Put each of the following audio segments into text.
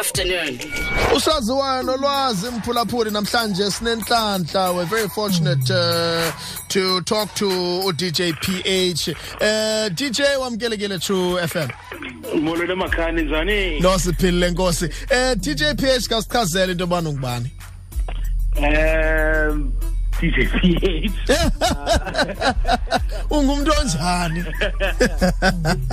afternoon. usaziwayo nolwazi mphulaphuli namhlanje sinenhlanhla. We're very fortunate uh, to talk to udj ph uh, dj wamkelekile true fm molweni emakhani njani? No siphilile nkosi. Uh, dj ph kasichazele into yobana ungubani? Um DJ PH ungumntu onjani?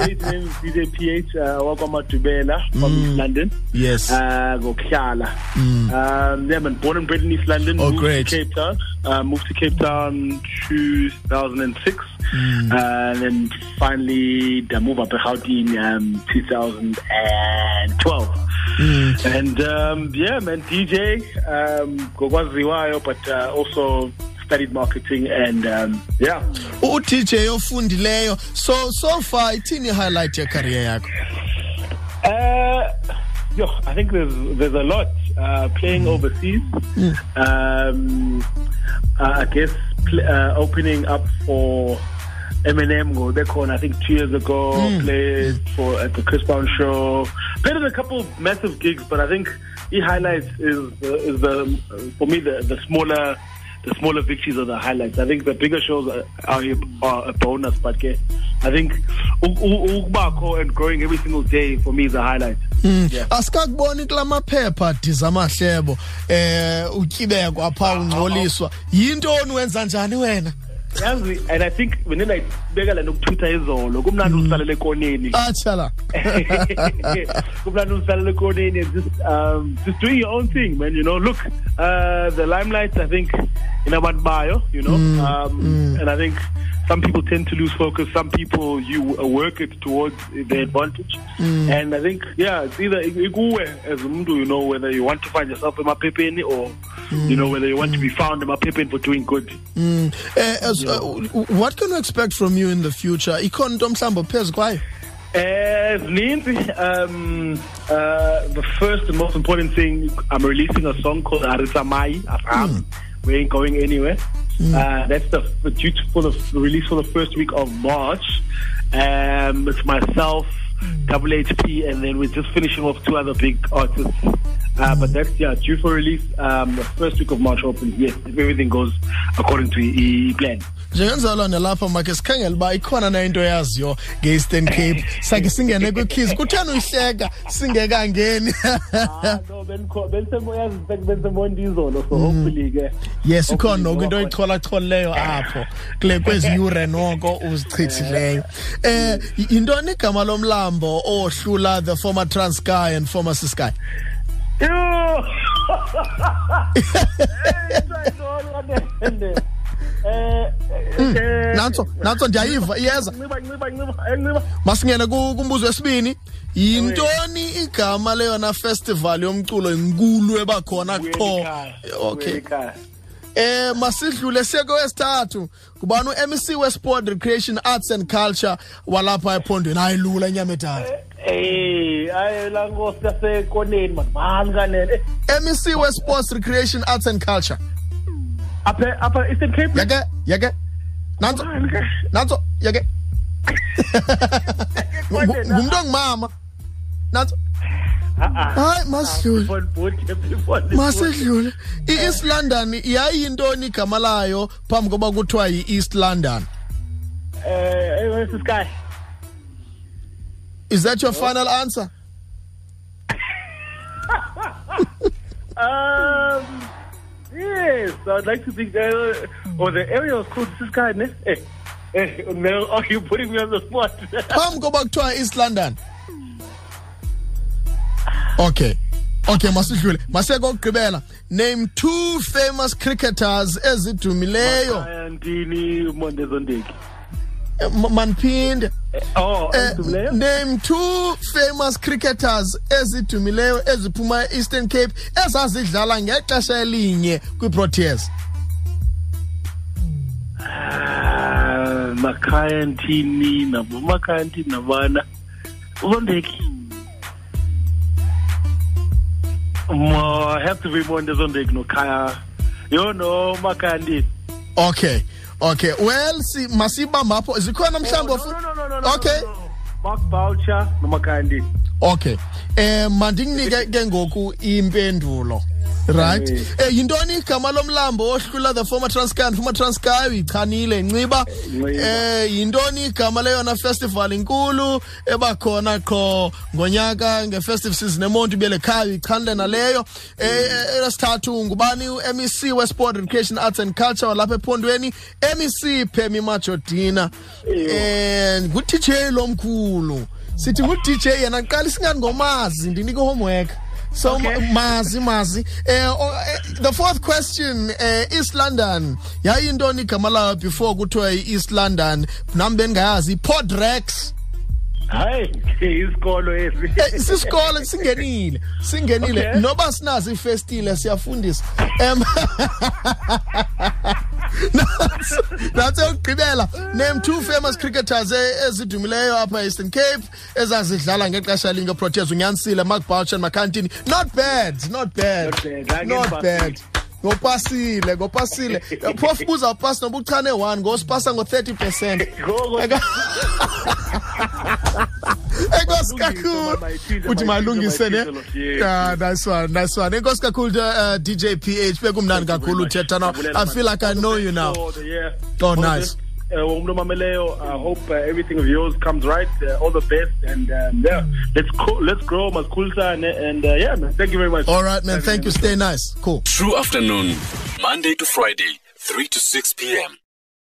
His name is DJ PH uh, wakwamadubela from East London. Yes. Uh ngokuhlala. Um yeah man born and bred in East London Oh, moved great. to Cape Town. Uh, moved to Cape Town 2006 uh, and then finally the move up to Gauteng um 2012 and um yeah man DJ um ngokwaziwayo but uh, also studied marketing and um yeah udj ofundileyo so so far ithini i-highlight yecareer yakho Uh, yo, I think there's there's a lot uh, playing overseas. Um, uh, I guess pl- uh, opening up for Eminem go back on I think two years ago. Played for at the Chris Brown show. Played in a couple of massive gigs, but I think the highlights is the, is the for me the the smaller. The smaller victories are the highlights. I think the bigger shows are, are, are a bonus, but okay, I think ukubakho and growing every single day for me is a highlight. Yeah. asikakuboni kula maphepha diza amahlebo eh utyibekwa pha ungcoliswa yintoni wenza njani wena yazi and i think le nokutwitha izolo kumnandi usisalela ekoneni. Atshala kumnandi usisalela ekoneni and just um just doing your own thing man you know. Look uh the limelight i think inabantu bayo you know. Um and i think some people tend to lose focus. Some people you uh, work it towards their advantage. And i think yeah it's either ikuwe as umuntu you know whether you want to find yourself emaphepheni or you know whether you want to be found emaphepheni for doing good. Mm. Eh, as, uh, what can we expect from you in the future? Into mhlawumbi phezu kwayo? Uh, Nancy, um, uh, the first and most important thing, I'm releasing a song called Arisamai Afam. We ain't going anywhere. Uh, that's the, due to, for the release for the first week of March. Um, it's myself, Double HP, and then we're just finishing off two other big artists. Uh, but that's yeah due for release um, the first week of March opens. Yes, if everything goes according to plan. njengenzalwane lapha makhe sikhangele uba ikhona na into yaziyo nge-eastern cape sakhe singene kutheni uyihleka singekangeni belisemoyazitek bensemonto izolo so mm. hopefully ke. Yes ikhona noku into oyicholacholileyo apho. Kule kwezi yure noko uzichithileyo um eh, yintoni igama lomlambo owohlula the former transky and former sisky eh, mm. eh, nantso nantso ndiyayiva iyeza. masingene kumbuzo wesibini yintoni igama leyona festival yomculo inkulu ebakhona Buyela qho? ekhaya, okay. buyela ekhaya. eh masidlule siye kwesithathu. Kubani u-mc wesport recreation arts and culture walapha ephondweni? Ayilula inyamedala Eh, ayi la nkosi yasekoneni man mani kanene? Mec wesports recreation arts and culture. Apha apha Eastern Cape? Yake yake nantso Mani ke? nantso yake Ngu- ngumntu ongumama. Nantso Ah, ah. hayi masidlule People vote, people vote. masidlule i-east london yayiyintoni igama layo phambi koba kuthiwa yi-east london Eh, eh, where's this guy? is that your final answer Um, yes, I'd like to think that, uh, or the area was called this guy, ne? Eh, eh, now, are you putting me on the spot? phambi koba kuthiwa east london okay okay masidlule masiye kokugqibela name two famous cricketers ezidumileyo Ayantini Mondezondeki. Eh, m- mandiphinde Oh, Eh, Ndumileyo? name two famous cricketers ezidumileyo eziphuma e-eastern cape ezazidlala ngexesha elinye kwiproteas Ah, Makhaya Ntini, nabo Makhaya Ntini nabana. Zondeki. happy beyibonde ezondeki nokhaya. Yo no makhaya okay okay. Well si masibamba apho zikhona mhlawumbi oh, no, no, no, no, okay. mark boucher nomakhaya okay. Eh, um mandikunike ke ngoku impendulo. Right. Eh yintoni igama lomlambo ohlula the former Transkei former Transkei uyichanile nciba eh yintoni igama leyona festival inkulu ebakhona qho ngonyaka ngefestive season eMonti belekhaya uyichanile naleyo? Eh esithathu ngubani uMEC weSport Education Arts and Culture lapha ephondweni? MEC Phemi Majodina. Eh nguTJ lomkhulu. Sithi ngu-dj yena qala singani ngomazi ndinike homework so Okay. mazi mazi. Eh oh, eh, the fourth question eh East London. Yayintoni igama layo before kuthiwa i-East London. Nami bengayazi i-Port Rex. Hayi isikolo esi. Sisikole singenile singenile. Okay. noba sinazo ifestile siyafundisa. Em natse ukugqibela name two famous cricketers eh, ezidumileyo apha eastern cape ezazidlala ngexesha linge proteas unyanisile mark boucher macantini not bad not bad Not bad, not angipasile. bad. Ngopasile ngopasile phofu buza upasi noba uchane one ngosipasa ngo-30 percent. Ngoko- enkosi Malungise, kakhulu. mama, ithize, uthi mama, malungise ithize, ne? my title, Ah, nice one nice one. Enkosi kakhulu uh, dj ph bekumnandi kakhulu uthetha nawe i feel like i know you now. For the year. Oh, All the nice. best. Uh, umuntu omameleyo i hope uh, everything of yours comes right. Uh, all the best and um, yeah let's co- let's grow maskhululisane and uh, yeah man. Thank you very much. All right man. Thank you stay nice. Cool. True Afternoon, Monday to Friday, 3 to 6 p.m.